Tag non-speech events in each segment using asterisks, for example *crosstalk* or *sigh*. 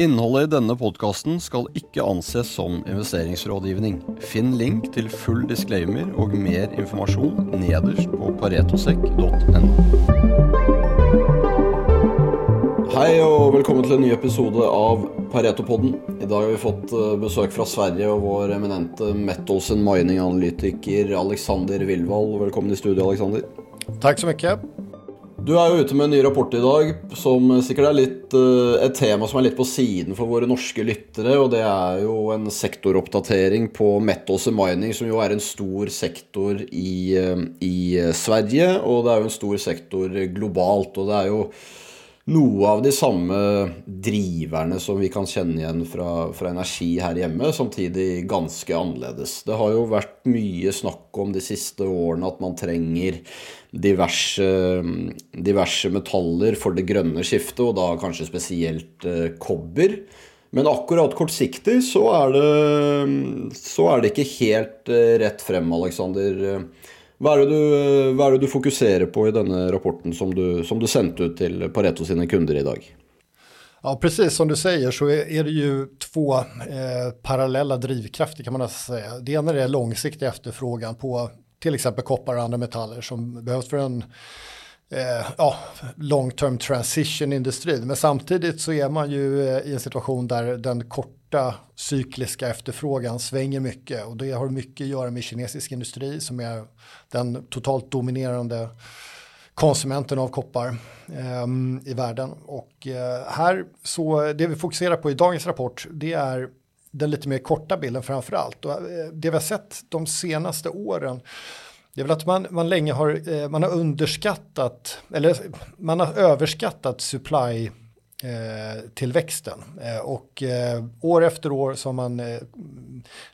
Innholdet i denne podkasten skal ikke anses som investeringsrådgivning. Finn link til full disclaimer og mer informasjon nederst på paretosekk.no. Hei og velkommen til en ny episode av Paretopodden. I dag har vi fått eh, besøk fra Sverige og vår eminente Metals and Mining-analytiker Alexander Wilvald. Velkommen i studio, Alexander. Tack så mycket. Du er jo ute med en ny rapport i dag som sikkert er litt, eh, et tema som er litt på siden for våre norske lyttere. Og det er jo en sektoroppdatering på metals and mining, som jo er en stor sektor i, eh, i Sverige. Og det er jo en stor sektor globalt. Og det er jo noe av de samme driverne som vi kan kjenne igjen fra, fra, energi her hjemme, samtidig ganske annerledes. Det har jo vært mye snakk om de siste årene at man trenger diverse, eh, diverse metaller for det grønne skiftet, og da kanskje spesielt eh, kobber. Men akkurat kortsiktig så er det, så er det ikke helt rätt rett frem, Aleksander. Hva du, hva er, det du, fokuserer på i denne rapporten som du, som du sendte ut till Pareto sina kunder i dag? Ja, precis som du säger så är det ju två eh, parallella drivkrafter kan man nästan säga. Det ena är långsiktig efterfrågan på till exempel koppar och andra metaller som behövs för en eh, ja, long term transition industrin. Men samtidigt så är man ju eh, i en situation där den korta cykliska efterfrågan svänger mycket och det har mycket att göra med kinesisk industri som är den totalt dominerande konsumenten av koppar eh, i världen. Och eh, här så det vi fokuserar på i dagens rapport det är den lite mer korta bilden framför allt. Och eh, det vi har sett de senaste åren det är väl att man, man länge har, eh, man har underskattat, eller man har överskattat supply eh, Eh, tillväxten. Eh, och eh, år efter år så har man eh,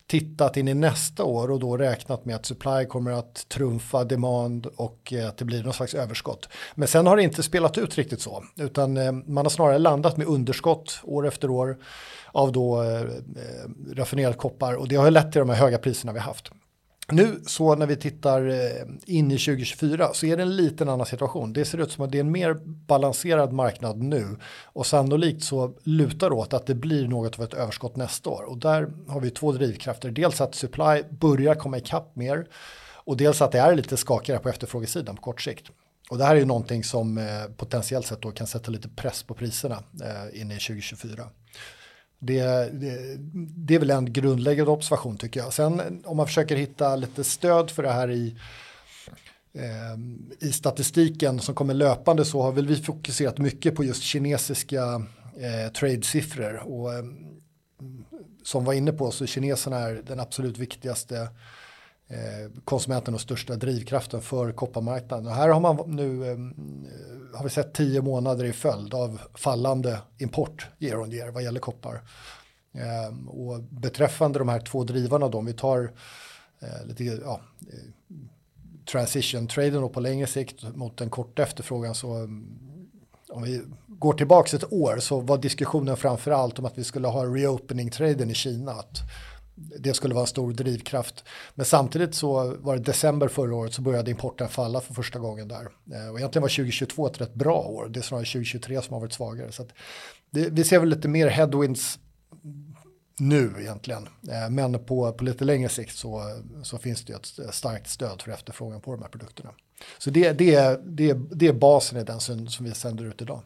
tittat in i nästa år och då räknat med att supply kommer att trumfa demand och eh, att det blir någon slags överskott. Men sen har det inte spelat ut riktigt så, utan eh, man har snarare landat med underskott år efter år av då eh, raffinerad koppar och det har lett till de här höga priserna vi haft. Nu så när vi tittar eh, in i 2024 så är det en liten annan situation. Det ser ut som att det är en mer balanserad marknad nu och sannolikt så lutar det åt att det blir något av ett överskott nästa år. Och där har vi två drivkrafter. Dels att supply börjar komma ikapp mer och dels att det är lite skakigare på efterfrågesidan på kort sikt. Och det här är ju någonting som eh, potentiellt sett då kan sätta lite press på priserna eh, in i 2024. Det, det, det, är väl en grundläggande observation tycker jag. Sen om man försöker hitta lite stöd för det här i, eh, i statistiken som kommer löpande så har väl vi fokuserat mycket på just kinesiska eh, trade-siffror. Och, eh, som var inne på så kineserna är den absolut viktigaste Eh, Eh, konsumenten och största drivkraften för kopparmarknaden. Och här har man nu eh, har vi sett tio månader i följd av fallande import year on year vad gäller koppar. Eh, och beträffande de här två drivarna då, om vi tar lite, ja, transition traden på längre sikt mot den korta efterfrågan så om vi går tillbaka ett år så var diskussionen framför allt om att vi skulle ha reopening traden i Kina. Att det skulle vara en stor drivkraft. Men samtidigt så var det december förra året så började importen falla för första gången där. Eh, och egentligen var 2022 ett rätt bra år. Det är snarare 2023 som har varit svagare. Så det, vi ser väl lite mer headwinds nu egentligen. Eh, men på, på lite längre sikt så, så finns det ett starkt stöd för efterfrågan på de här produkterna. Så det, det, det, det är basen i den som vi sänder ut idag.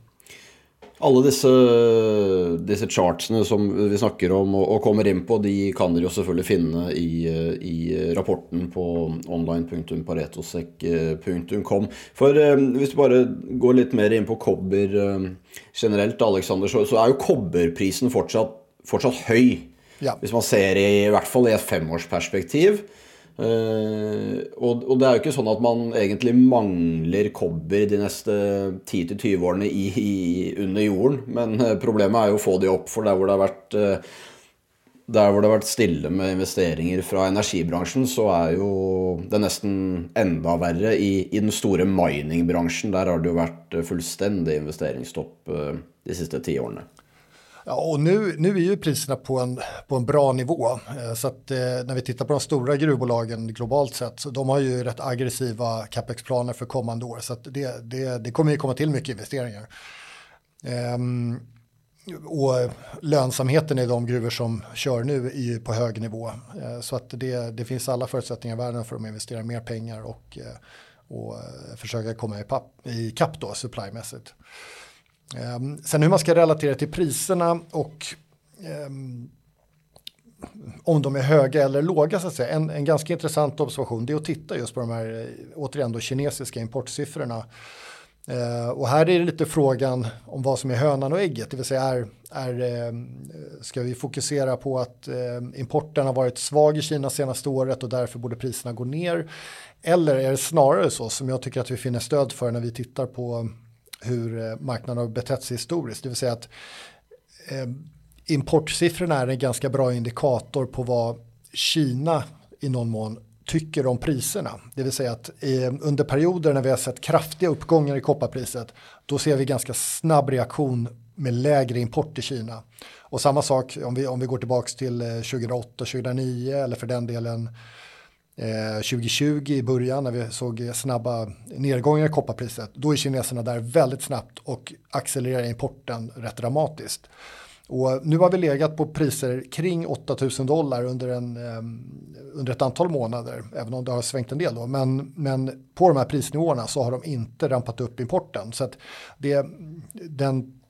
Alle disse, disse, chartsene som vi snakker om og, og, kommer inn på, de kan dere jo selvfølgelig finne i, i rapporten på online.paretosek.com. For eh, hvis du bare går litt mer inn på kobber eh, generelt, Alexander, så, så, er jo kobberprisen fortsatt, fortsatt høy. Ja. Hvis man ser i, i hvert fall i et femårsperspektiv. Uh, og, og, det er jo ikke sånn at man egentlig mangler kobber de neste 10-20 årene i, i, under jorden, men eh, problemet er jo å få de opp. For der hvor det har vært uh, der hvor det har vært stille med investeringer fra energibransjen, så er jo det nesten enda verre i, i den store miningbransjen. Der har det jo vært fullstendig investeringsstopp de siste ti årene. Ja, och nu, nu är ju priserna på en, på en bra nivå. Eh, så att eh, när vi tittar på de stora gruvbolagen globalt sett, så de har ju rätt aggressiva capexplaner för kommande år. Så att det, det, det kommer ju komma till mycket investeringar. Ehm, och lönsamheten i de gruvor som kör nu är ju på hög nivå. Ehm, så att det, det finns alla förutsättningar i världen för att investera mer pengar och, eh, och eh, försöka komma i, papp, i kapp då supplymässigt. Ehm, sen hur man ska relatera till priserna och ehm, om de är höga eller låga så att säga. En, en ganska intressant observation det är att titta just på de här återigen då kinesiska importsiffrorna Eh, och här är det lite frågan om vad som är hönan och ägget, det vill säga är, är, eh, ska vi fokusera på att eh, importen har varit svag i Kina senaste året och därför borde priserna gå ner? Eller är det snarare så som jag tycker att vi finner stöd för när vi tittar på hur eh, marknaden har betett sig historiskt, det vill säga att eh, importsiffrorna är en ganska bra indikator på vad Kina i någon mån tycker om priserna. Det vill säga att eh, under perioder när vi har sett kraftiga uppgångar i kopparpriset då ser vi ganska snabb reaktion med lägre import till Kina. Och samma sak om vi, om vi går tillbaka till eh, 2008-2009 eller för den delen eh, 2020 i början när vi såg snabba nedgångar i kopparpriset. Då är kineserna där väldigt snabbt och accelererar importen rätt dramatiskt. Och nu har vi legat på priser kring 8000 dollar under, en, eh, under ett antal månader, även om det har svängt en del då. Men, men på de här prisnivåerna så har de inte rampat upp importen. Så att det, den,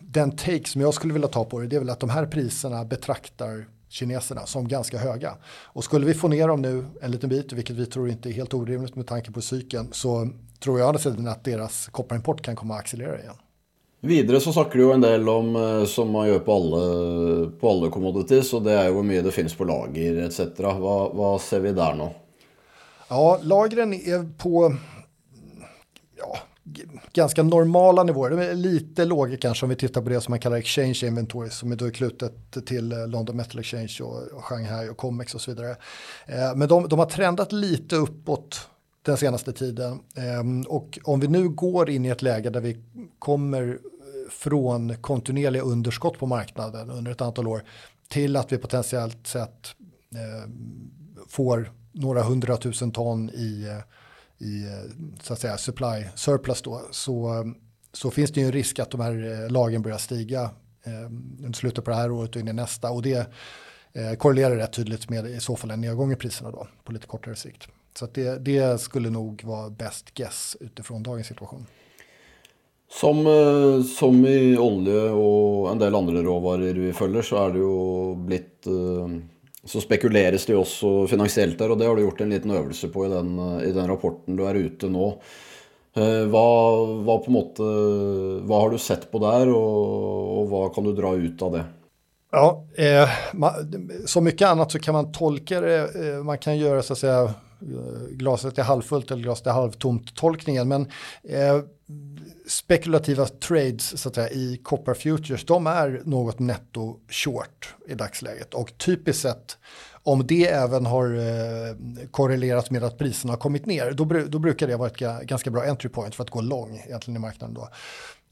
den take som jag skulle vilja ta på det, det är väl att de här priserna betraktar kineserna som ganska höga. Och skulle vi få ner dem nu en liten bit, vilket vi tror inte är helt orimligt med tanke på cykeln, så tror jag att deras kopparimport kan komma att accelerera igen. Videre så snakker du jo en del om, eh, som man gjør på alle, på alle commodities, og det er jo hvor mye det finnes på lager etc. Hva, hva ser vi der nå? Ja, lagren är på ganska normala nivåer. De är lite låga kanske om vi tittar på det som man kallar exchange inventory som är då klutet till eh, London Metal Exchange och, Shanghai och Comex och så vidare. Eh, men de, de har trendat lite uppåt den senaste tiden. Ehm, och om vi nu går in i ett läge där vi kommer eh, från kontinuerliga underskott på marknaden under ett antal år till att vi potentiellt sett eh, får några hundratusen ton i, eh, i eh, så att säga supply surplus då så, så finns det ju en risk att de här eh, lagen börjar stiga eh, under slutet på det här året och in i nästa och det eh, korrelerar rätt tydligt med i så fall en nedgång i priserna då på lite kortare sikt. Så det, det skulle nog vara bäst guess utifrån dagens situation. Som, eh, som, i olje och en del andra råvaror vi följer så är det ju blivit eh, så spekuleres det också finansiellt där och det har du gjort en liten övelse på i den, i den rapporten du är ute nu. Eh, vad, vad, på måte, vad har du sett på där och, och vad kan du dra ut av det? Ja, eh, som mycket annat så kan man tolka det, eh, man kan göra så att säga eh, glaset är halvfullt eller glaset är halvtomt tolkningen. Men eh, spekulativa trades så att säga, i copper futures, de är något netto short i dagsläget. Och typiskt sett, om det även har eh, korrelerat med att priserna har kommit ner, då, då brukar det vara ett ganska bra entry point för att gå lång egentligen i marknaden då.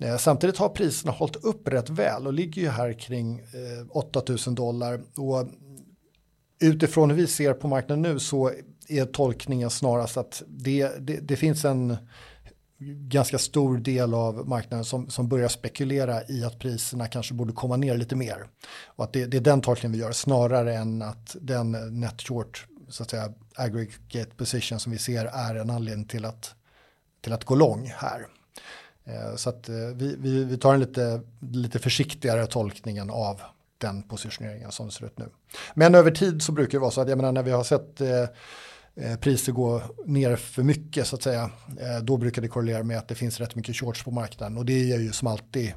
Eh, samtidigt har priserna hållit upp rätt väl och ligger ju här kring eh, 8000 dollar. Och utifrån hur vi ser på marknaden nu så är tolkningen snarast att det, det, det finns en ganska stor del av marknaden som, som börjar spekulera i att priserna kanske borde komma ner lite mer. Och att det, det är den tolkningen vi gör snarare än att den net short så att säga aggregate position som vi ser är en anledning till att, till att gå lång här. Eh, så att eh, vi, vi, vi tar en lite, lite försiktigare tolkningen av den positioneringen som det ser ut nu. Men över tid så brukar det vara så att jag menar när vi har sett eh, Eh, Eh, priser går ner för mycket så att säga, eh, då brukar det korrelera med att det finns rätt mycket shorts på marknaden och det ger ju som alltid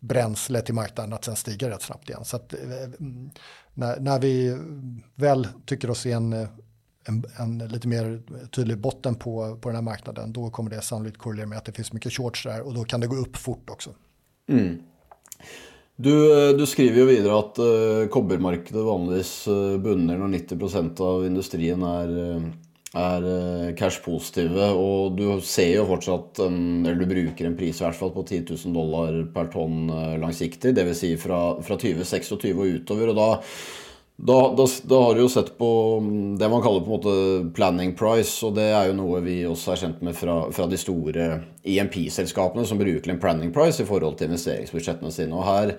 bränsle till marknaden att sen stiga rätt snabbt igen. Så att, eh, mm, när, när vi väl tycker oss se en, en, en, lite mer tydlig botten på, på den här marknaden då kommer det sannolikt korrelera med att det finns mycket shorts där och då kan det gå upp fort också. Mm. Du, eh, du, skriver ju vidare att eh, uh, kobbermarkedet vanligtvis eh, uh, bunner när 90% av industrin är, är uh, cash-positiva. Och du ser ju fortsatt, en, eller du brukar en pris i alla fall på 10 000 dollar per ton uh, långsiktigt, det vill säga från, från 2026 och utöver. Och då Da, da, da, har du jo sett på mm, det man kaller på en måte planning price, og det er jo noe vi også er kjent med fra, fra de store EMP-selskapene som bruker en planning price i forhold til investeringsbudsjettene sine. Og her,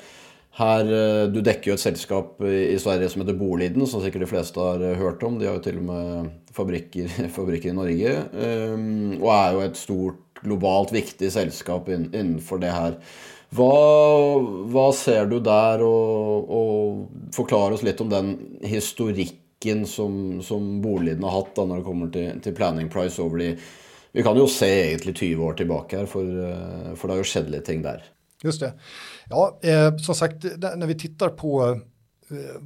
her eh, Du dekker jo et selskap i Sverige som heter Boliden, som sikkert de fleste har eh, hørt om. De har jo til og med fabrikker, *laughs* fabrikker i Norge. Ehm, og er jo et stort, globalt viktig selskap innenfor det her. Vad, vad ser du där och, och förklara oss lite om den historiken som, som Boliden har haft då när det kommer till, till planning price over de Vi kan ju se egentligen 20 år tillbaka för, för eh, det har ju skett lite ting där. Just det. Ja, eh, som sagt, när vi tittar på eh,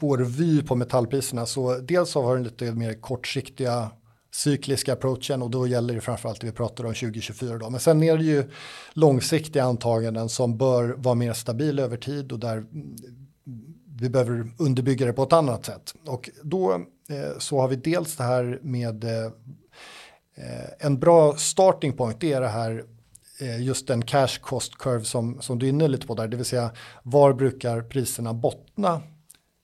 vår vy på metallpriserna så dels har vi den lite mer kortsiktiga cykliska approachen och då gäller det framförallt det vi pratar om 2024 då. Men sen är det ju långsiktiga antaganden som bör vara mer stabila över tid och där vi behöver underbygga det på ett annat sätt. Och då eh, så har vi dels det här med eh, en bra starting point, det är det här eh, just den cash cost curve som, som du är inne lite på där, det vill säga var brukar priserna bottna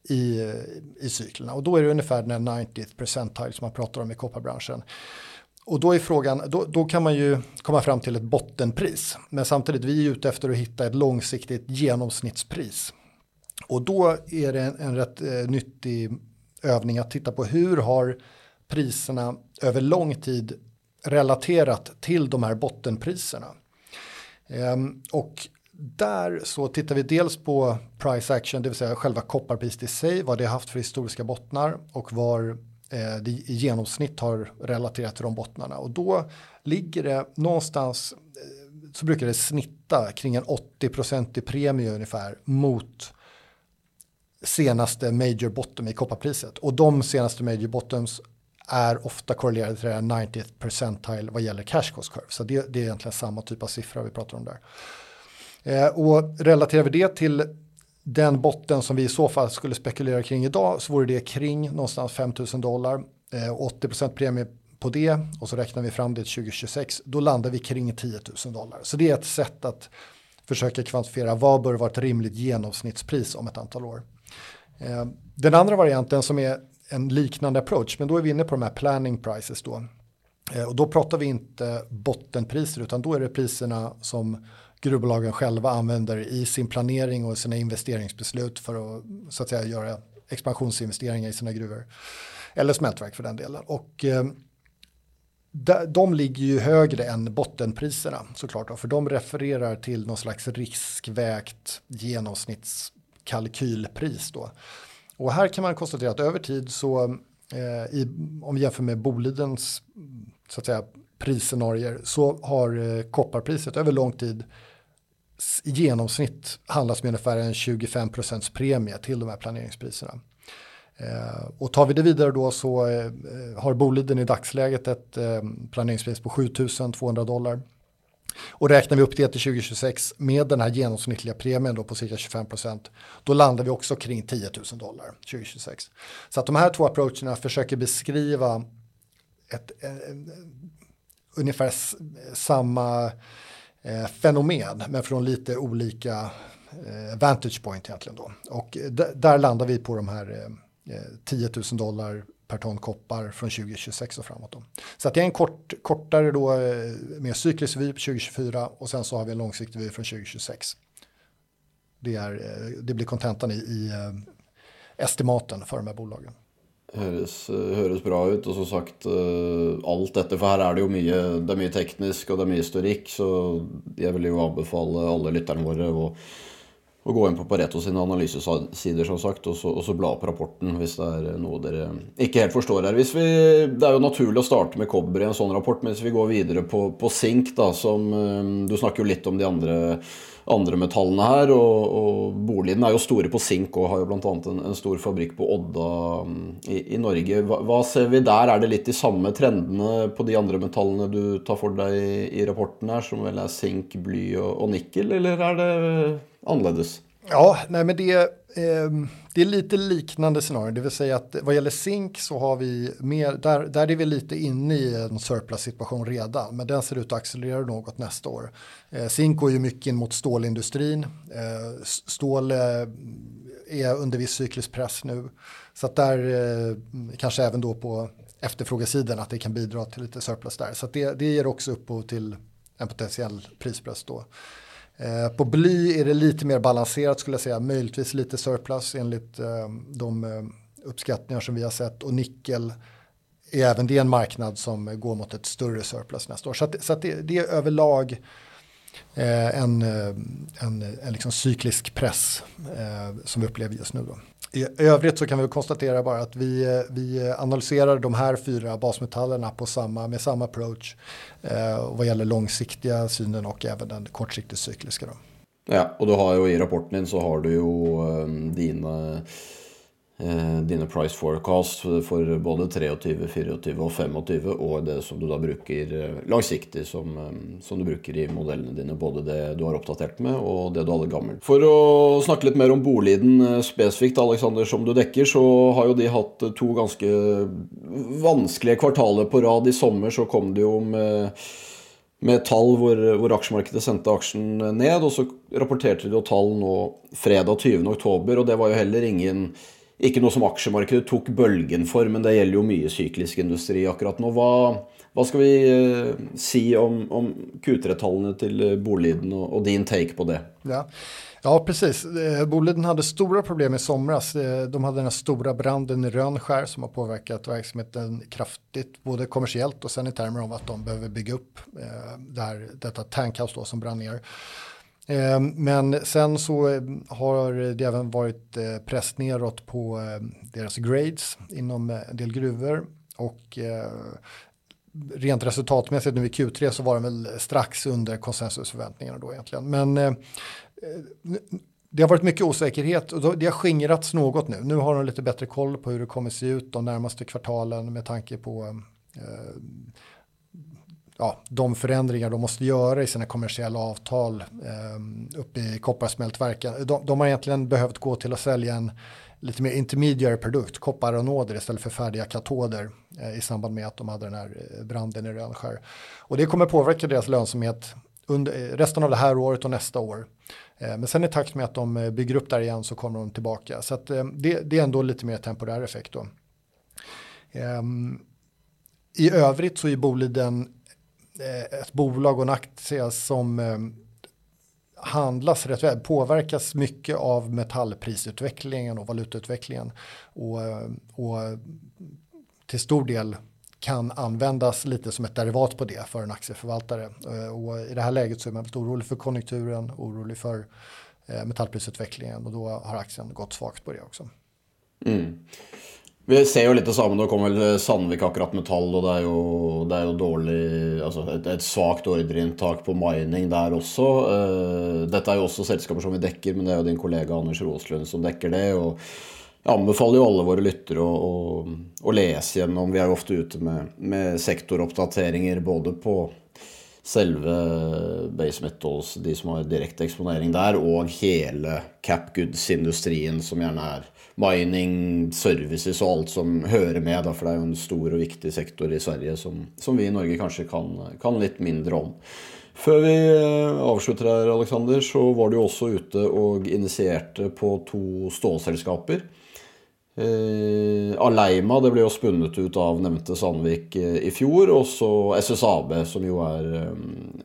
i, i cyklerna. Och då är det ungefär den 90th percentile som man pratar om i kopparbranschen. Och då är frågan, då, då, kan man ju komma fram till ett bottenpris. Men samtidigt, vi är ute efter att hitta ett långsiktigt genomsnittspris. Och då är det en, en rätt eh, nyttig övning att titta på hur har priserna över lång tid relaterat till de här bottenpriserna. Ehm, och där så tittar vi dels på price action, det vill säga själva kopparpriset i sig, vad det har haft för historiska bottnar och var eh, det i genomsnitt har relaterat till de bottnarna. Och då ligger det någonstans, eh, så brukar det snitta kring en 80% i premie ungefär mot senaste major bottom i kopparpriset. Och de senaste major bottoms är ofta korrelerade till det här 90th percentile vad gäller cash cost curve. Så det, det är egentligen samma typ av siffra vi pratar om där. Eh, och relaterar vi det till den botten som vi i så fall skulle spekulera kring idag så vore det kring någonstans 5000 dollar. Eh, 80% premie på det och så räknar vi fram det till 2026. Då landar vi kring 10 000 dollar. Så det är ett sätt att försöka kvantifiera vad bör vara ett rimligt genomsnittspris om ett antal år. Eh, den andra varianten som är en liknande approach, men då är vi inne på de här planning prices då. Eh, och då pratar vi inte bottenpriser utan då är det priserna som gruvbolagen själva använder i sin planering och sina investeringsbeslut för att så att säga göra expansionsinvesteringar i sina gruvor. Eller smältverk för den delen. Och eh, de ligger ju högre än bottenpriserna såklart. Då, för de refererar till någon slags riskvägt genomsnittskalkylpris då. Och här kan man konstatera att över tid så eh, i, om vi jämför med Bolidens så att säga prisscenarier så har eh, kopparpriset över lång tid i genomsnitt handlas med ungefär en 25% premie till de här planeringspriserna. Eh, och tar vi det vidare då så eh, eh har Boliden i dagsläget ett eh, planeringspris på 7200 dollar. Och räknar vi upp det till 2026 med den här genomsnittliga premien då på cirka 25% då landar vi också kring 10 000 dollar 2026. Så att de här två approacherna försöker beskriva ett, eh, eh ungefär samma eh, fenomen men från lite olika eh, vantage point egentligen då. Och eh, där landar vi på de här eh, eh 10 000 dollar per ton koppar från 2026 och framåt. Då. Så att det är en kort, kortare då, eh, mer cyklisk vy på 2024 och sen så har vi en långsiktig vy från 2026. Det, är, det blir kontentan i, i estimaten för de här bolagen. Høres, eh, høres, bra ut. Og som sagt, eh, alt dette For her er det jo mye Det er mye teknisk og det er mye historikk, så jeg vil jo anbefale alle lytterne våre å å gå inn på Pareto sine analysesider som sagt, og så, og så bla opp rapporten hvis det er noe dere ikke helt forstår her. Vi, det er jo naturlig å starte med kobber i en sånn rapport, mens vi går videre på, på sink, da, som eh, Du snakker jo litt om de andre, andre metallene her, og, og Boliden er jo store på sink og har jo bl.a. En, en stor fabrikk på Odda mm, i, i Norge. Hva, hva, ser vi der? Er det litt de samme trendene på de andre metallene du tar for deg i, i rapporten her, som vel er sink, bly og, og nikkel, eller er det annorledes? Ja, nej men det, eh, det är lite liknande scenario. Det vill säga att vad gäller zink så har vi mer, där, där är vi lite inne i en surplus situation redan. Men den ser ut att accelerera något nästa år. Eh, zink går ju mycket in mot stålindustrin. Eh, stål eh, är under viss cyklisk press nu. Så att där eh, kanske även då på efterfrågesidan att det kan bidra till lite surplus där. Så att det, det ger också upphov till en potentiell prispress då. Eh, på bly är det lite mer balanserat skulle jag säga, möjligtvis lite surplus enligt eh, de eh, uppskattningar som vi har sett och nickel är även det en marknad som går mot ett större surplus nästa år. Så, att, så att det, det, är överlag eh, en, eh, en, en liksom cyklisk press eh, som vi upplever just nu. Då. I övrigt så kan vi konstatera bara att vi, eh, vi analyserar de här fyra basmetallerna på samma, med samma approach eh, vad gäller långsiktiga synen och även den kortsiktigt cykliska. Då. Ja, och du har ju i rapporten din så har du ju um, dina Eh, dine price forecast for både 23, 24 og 25, og det som du da bruker eh, langsiktig, som, eh, som, du bruker i modellene dine. Både det du har oppdatert med, og det du hadde gammelt. For å snakke litt mer om Boliden spesifikt, Alexander, som du dekker, så har jo de hatt to ganske vanskelige kvartaler på rad. I sommer så kom det jo med med tall hvor, hvor, aksjemarkedet sendte aksjen ned. Og så rapporterte de jo tall nå fredag 20.10, og det var jo heller ingen ikke noe som aksjemarkedet tok bølgen for, men det gjelder jo mye syklisk industri akkurat nå. Hva, hva skal vi säga si om, om Q3-tallene til eh, Boliden och, och, din take på det? Ja. Ja, precis. Eh, Boliden hade stora problem i somras. De hade den här stora branden i Rönnskär som har påverkat verksamheten kraftigt, både kommersiellt och sen i termer av att de behöver bygga upp eh, här, detta tankhouse då som brann ner. Ehm, men sen så eh, har det även varit eh, press neråt på eh, deras grades inom en del gruvor. Och rent resultatmässigt nu i Q3 så var de väl strax under konsensusförväntningarna då egentligen. Men det har varit mycket osäkerhet och det har skingrats något nu. Nu har de lite bättre koll på hur det kommer se ut de närmaste kvartalen med tanke på ja, de förändringar de måste göra i sina kommersiella avtal eh, uppe i kopparsmältverken. De, de har egentligen behövt gå till att sälja en lite mer intermediary produkt, kopparanoder istället för färdiga katoder eh, i samband med att de hade den här eh, branden i Rönnskär. Och det kommer påverka deras lönsamhet under eh, resten av det här året och nästa år. Eh, men sen i takt med att de eh, bygger upp där igen så kommer de tillbaka. Så att, det, det, är ändå lite mer temporär effekt då. Ehm, I övrigt så är Boliden Eh, ett bolag och en aktie som eh, handlas rätt väl, påverkas mycket av metallprisutvecklingen och valutautvecklingen. Och, eh, och till stor del kan användas lite som ett derivat på det för en aktieförvaltare. Och i det här läget så är man lite orolig för konjunkturen, orolig för metallprisutvecklingen och då har aktien gått svagt på det också. Mm. Vi ser jo litt det samme. Nå kom vel eh, Sandvik akkurat med tall, og det er jo, det er jo dårlig Altså et, et svakt ordreinntak på mining der også. Uh, dette er jo også selskaper som vi dekker, men det er jo din kollega Anders Roslund som dekker det. og jeg anbefaler jo alle våre lyttere å, å, å, lese gjennom Vi er jo ofte ute med, med sektoroppdateringer både på selve base metals, de som har direkte eksponering der, og hele cap goods-industrien, som gjerne er mining, services og alt som hører med. Da, for det er jo en stor og viktig sektor i Sverige som, som vi i Norge kanskje kan, kan, litt mindre om. Før vi eh, avslutter her, Alexander, så var du også ute og initierte på to stålselskaper. Eh, Aleima det ble jo spunnet ut av nevnte Sandvik eh, i fjor. Og så SSAB, som jo er eh,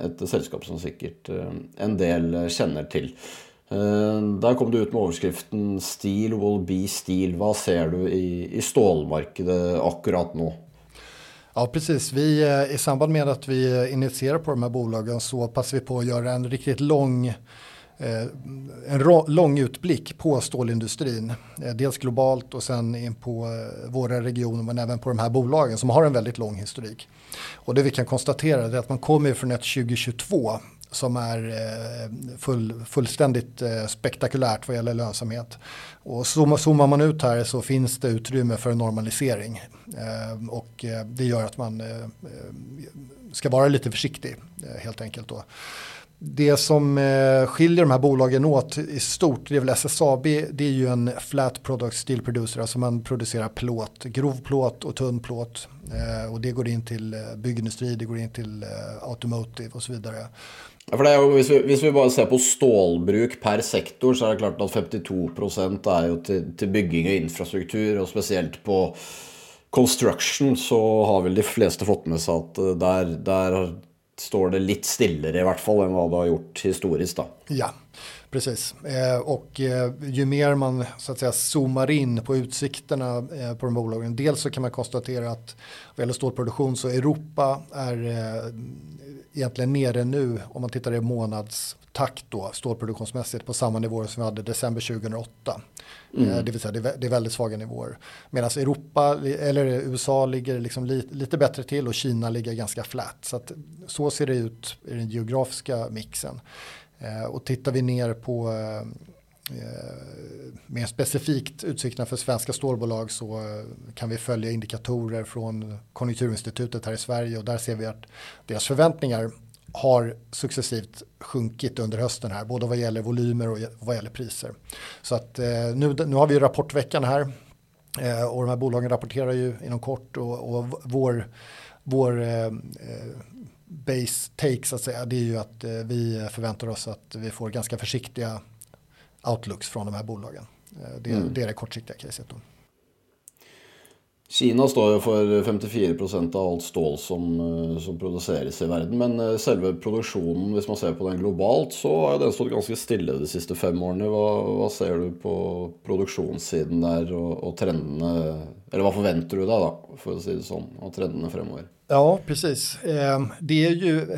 et selskap som sikkert eh, en del kjenner til. Eh, där kom du ut med överskriften Steel will be steel. Vad ser du i, i stålmarknaden akkurat nu? Ja, precis. Vi, eh, I samband med att vi initierar på de här bolagen så passar vi på att göra en riktigt lång Eh, en lång utblick på stålindustrin. Eh, dels globalt och sen in på eh, våra regioner men även på de här bolagen som har en väldigt lång historik. Och det vi kan konstatera är att man kommer från ett 2022 som är full, fullständigt spektakulärt vad gäller lönsamhet. Och zoomar man ut här så finns det utrymme för en normalisering. Och det gör att man ska vara lite försiktig helt enkelt. Då det som eh, skiljer de här bolagen åt i stort, det är väl SSAB, det är ju en flat product steel producer, alltså man producerar plåt, grov plåt och tunn plåt. Eh, och det går in till eh, byggindustri, det går in till automotive och så vidare. Ja, för det är jo, hvis vi, hvis vi bare ser på stålbruk per sektor, så är det klart att 52 är ju till, till bygging och infrastruktur, och speciellt på construction så har väl de flesta fått med sig att där, där står det lite stillere i hvert fall än vad det har gjort historiskt. da. Ja, precis. Eh, och eh, ju mer man så att säga zoomar in på utsikterna eh, på de bolagen. Dels så kan man konstatera att vad gäller stålproduktion så Europa är egentligen nere nu om man tittar i månadstakt då stålproduktionsmässigt på samma nivå som vi hade december 2008. Mm. Det vill säga det är väldigt svaga nivåer. Medan Europa eller USA ligger liksom lite, lite bättre till och Kina ligger ganska flat. Så, att, så ser det ut i den geografiska mixen. Eh, och tittar vi ner på eh, mer specifikt utsikterna för svenska stålbolag så eh, kan vi följa indikatorer från Konjunkturinstitutet här i Sverige och där ser vi att deras förväntningar har successivt sjunkit under hösten här, både vad gäller volymer och vad gäller priser. Så att eh, nu, nu har vi ju rapportveckan här eh, och de här bolagen rapporterar ju inom kort och, och vår, vår eh, eh base take så att säga, det är ju att vi förväntar oss att vi får ganska försiktiga outlooks från de här bolagen. Det, mm. det är det kortsiktiga caset då. Kina står jo for 54% av allt stål som, eh, som, produseres i världen. Men eh, selve produksjonen, om man ser på den globalt, så har den stått ganska stille de siste fem åren. Vad hva ser du på produksjonssiden der og, og, trendene Eller vad förväntar du deg, da, for å si det sånn, av trendene fremover? Ja, precis. Eh, det är ju...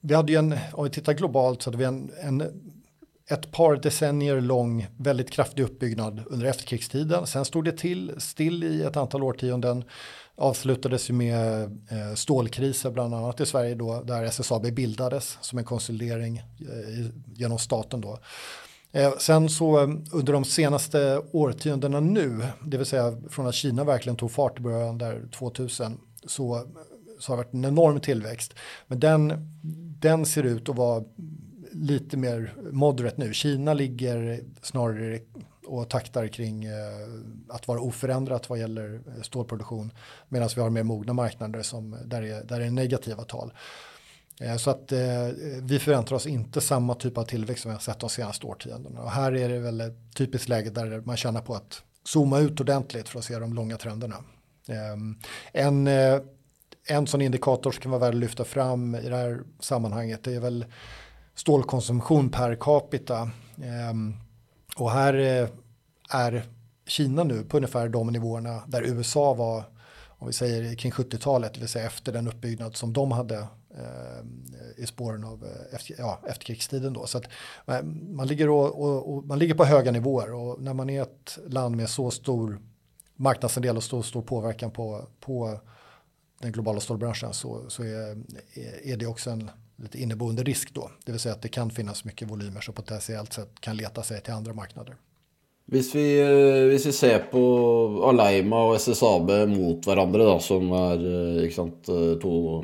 Vi hade ju en, om vi tittar globalt så hade vi en, en ett par decennier lång väldigt kraftig uppbyggnad under efterkrigstiden. Sen stod det till still i ett antal årtionden. Avslutades ju med eh, stålkriser bland annat i Sverige då där SSAB bildades som en konsolidering eh, genom staten då. Eh, sen så under de senaste årtiondena nu, det vill säga från att Kina verkligen tog fart i början där 2000 så, så har det varit en enorm tillväxt. Men den, den ser ut att vara lite mer moderate nu. Kina ligger snarare och taktar kring eh, att vara oförändrat vad gäller eh, stålproduktion medan vi har mer mogna marknader som där är, där är negativa tal. Eh, så att vi förväntar oss inte samma typ av tillväxt som vi har sett de senaste årtiondena. Och här är det väl ett typiskt läge där man känner på att zooma ut ordentligt för att se de långa trenderna. Ehm, eh, en, en sån indikator som kan vara värd att lyfta fram i det här sammanhanget det är väl stålkonsumtion per capita. Ehm, och här eh, är Kina nu på ungefär de nivåerna där USA var om vi säger kring 70-talet, det vill säga efter den uppbyggnad som de hade eh, i spåren av eh, efter, ja, efterkrigstiden. Då. Så att, eh, man, ligger och, och, och, man ligger på höga nivåer och när man är ett land med så stor marknadsandel och så stor påverkan på, på den globala stålbranschen så, så är, är det också en lite inneboende risk då. Det vill säga att det kan finnas mycket volymer som potentiellt sett kan leta sig till andra marknader. Hvis vi, eh, hvis vi ser på Aleima och SSAB mot varandra då, som är eh, eh, två sant, to,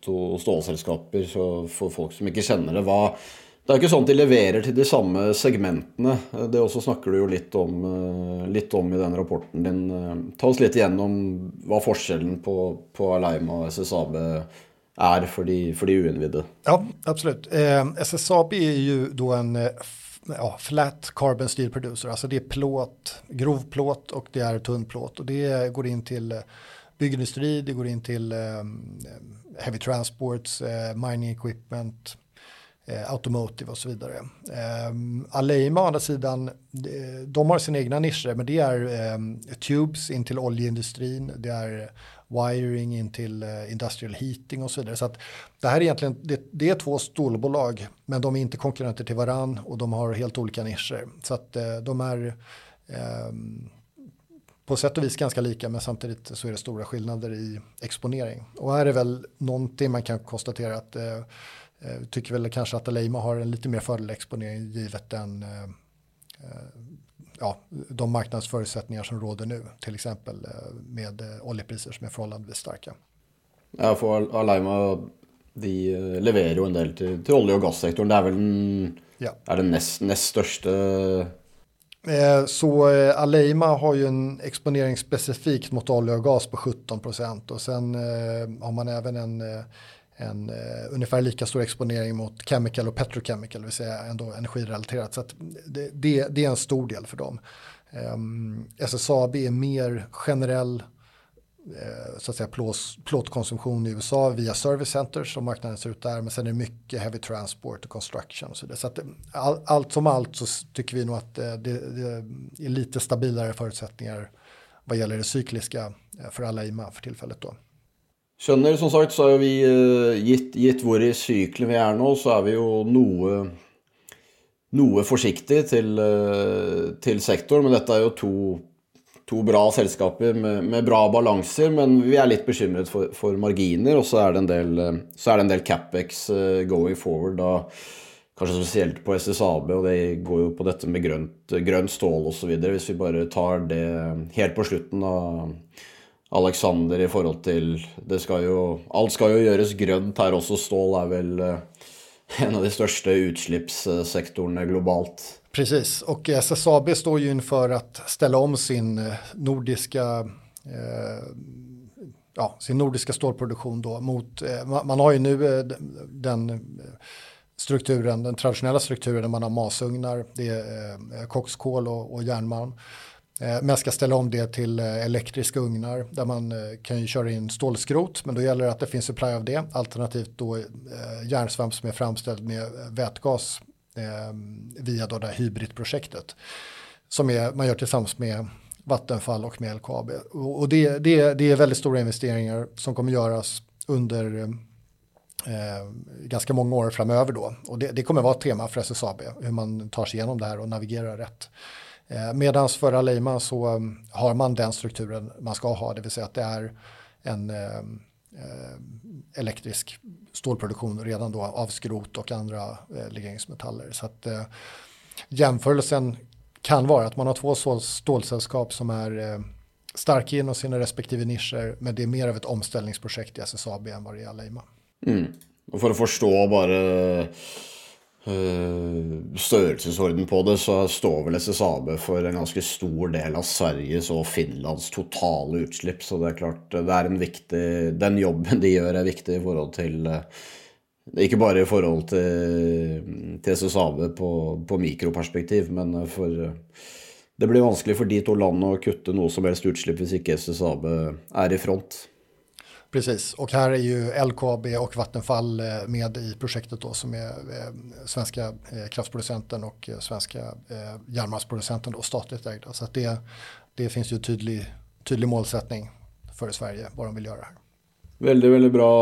to stålselskaper, så får folk som inte känner det, vad, det är inte så att de levererar till de samma segmentene. Det också snackar du ju lite om, lite om i den rapporten din. Ta oss lite igenom vad skillnaden på, på Aleima och SSAB är för de, för de oinvidde. Ja, absolut. Eh, SSAB är ju då en eh, ja, flat carbon steel producer, alltså det är plåt, grov plåt och det är tunn plåt och det går in till eh, byggindustri, det går in till eh, heavy transports, eh, mining equipment, eh, automotive och så vidare. Eh, Aleima å andra sidan, de har sina egna nischer men det är eh, tubes in till oljeindustrin, det är wiring in till eh, industrial heating och så vidare. Så att det här är egentligen, det, det, är två stålbolag men de är inte konkurrenter till varann och de har helt olika nischer. Så att eh, de är ehm, på sätt och vis ganska lika men samtidigt så är det stora skillnader i exponering. Och här är väl någonting man kan konstatera att eh, tycker väl kanske att Aleima har en lite mer fördelaktig exponering givet den ja, de marknadsförutsättningar som råder nu, till exempel eh, med eh, oljepriser som är förhållandevis starka. Ja, för Alaima De leverer jo en del til, til olje- og gassektoren. Det er vel den, Ja. er den nest største Eh, Så eh, Aleima har ju en exponering specifikt mot olja och gas på 17 procent och sen eh, har man även en, eh, en eh, ungefär lika stor exponering mot chemical och petrochemical, det vill säga ändå energirelaterat. Så att det, det, det är en stor del för dem. Eh, SSAB är mer generell eh, så att säga plås, plåtkonsumtion i USA via service centers som marknaden ser ut där. Men sen är det mycket heavy transport och construction och så vidare. Så att eh, all, allt som allt så tycker vi nog att eh, det, det är lite stabilare förutsättningar vad gäller det cykliska eh, för alla IMA för tillfället då. Skjønner, som sagt så har vi eh, gitt, gitt hvor i sykelen vi er nå, så er vi jo noe, noe forsiktig til, eh, til sektoren. Men dette er jo to, to bra selskaper med, med bra balanser. Men vi er litt bekymret for, for marginer, og så er det en del, eh, så er det en del capex going forward. da Kanskje spesielt på SSAB, og det går jo på dette med grønt, grønt stål osv. Hvis vi bare tar det helt på slutten av Alexander i forhold til det skal jo, Alt skal jo gjøres grønt her også. Stål er vel eh, en av de största utsläppssektorerna globalt. Precis, och eh, SSAB står ju inför att ställa om sin eh, nordiska eh, ja, sin nordiska stålproduktion då mot, eh, man, man har ju nu eh, den- strukturen, den traditionella strukturen där man har masugnar, det är eh, kokskol och, och järnmalm. Eh, men men ska ställa om det till eh, elektriska ugnar där man eh, kan ju köra in stålskrot men då gäller det att det finns supply av det alternativt då järnsvamp som är framställd med vätgas via då det här hybridprojektet som är, man gör tillsammans med Vattenfall och med LKAB. Och, och det, det, det är väldigt stora investeringar som kommer göras under eh, ganska många år framöver då. Och det, det kommer vara ett tema för SSAB, hur man tar sig igenom det här och navigerar rätt. Eh, Medan för Aleima så mm, har man den strukturen man ska ha, det vill säga att det är en eh, eh, elektrisk stålproduktion redan då av skrot och andra eh, legeringsmetaller. Så att eh, jämförelsen kan vara att man har två stålsällskap som är eh, starka inom sina respektive nischer, men det är mer av ett omställningsprojekt i SSAB än vad det är i Aleima. Mm. Och för att förstå bara Eh, størrelsesorden på det, så står vel SSAB for en ganske stor del av Sveriges og Finlands totale utslipp. Så det er klart, det er en viktig Den jobben de gjør, er viktig i forhold til eh, Ikke bare i forhold til, til SSAB på, på mikroperspektiv, men for eh, det blir vanskelig for de to landene å kutte noe som helst utslipp hvis ikke SSAB er i front. Precis, och här är ju LKAB och Vattenfall eh, med i projektet då som är eh, svenska eh, kraftproducenten och svenska järnmalmsproducenten då statligt ägda. Så att det, det finns ju tydlig, tydlig målsättning för Sverige vad de vill göra här. Veldig, veldig bra,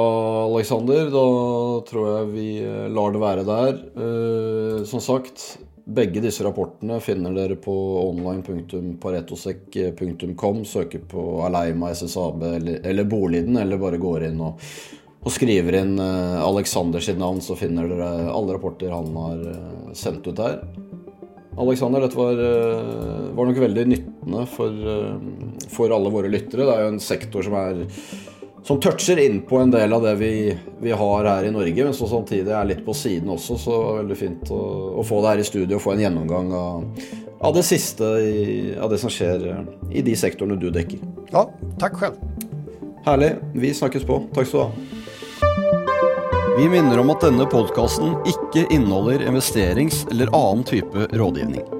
Alexander. Da tror jeg vi eh, lar det være der. Eh, som sagt, begge disse rapportene finner dere på online.paretosec.com. Søker på Aleima, SSAB eller, eller Boliden, eller bare går inn og, og skriver inn Alexanders Alexander sitt navn, så finner dere alle rapporter han har sänt sendt ut der. Alexander, dette var, eh, var nok veldig nyttende for, for alle våre lyttere. Det er jo en sektor som er som toucher inn på en del av det vi, vi har her i Norge, men som samtidig er litt på siden også. Så det er veldig fint å, å få deg her i studio og få en gjennomgang av, av det siste i, av det som skjer eh, i de sektorene du dekker. Ja, tack själv. Herlig. Vi snakkes på. Takk skal du ha. Vi minner om at denne podkasten ikke inneholder investerings- eller annen type rådgivning.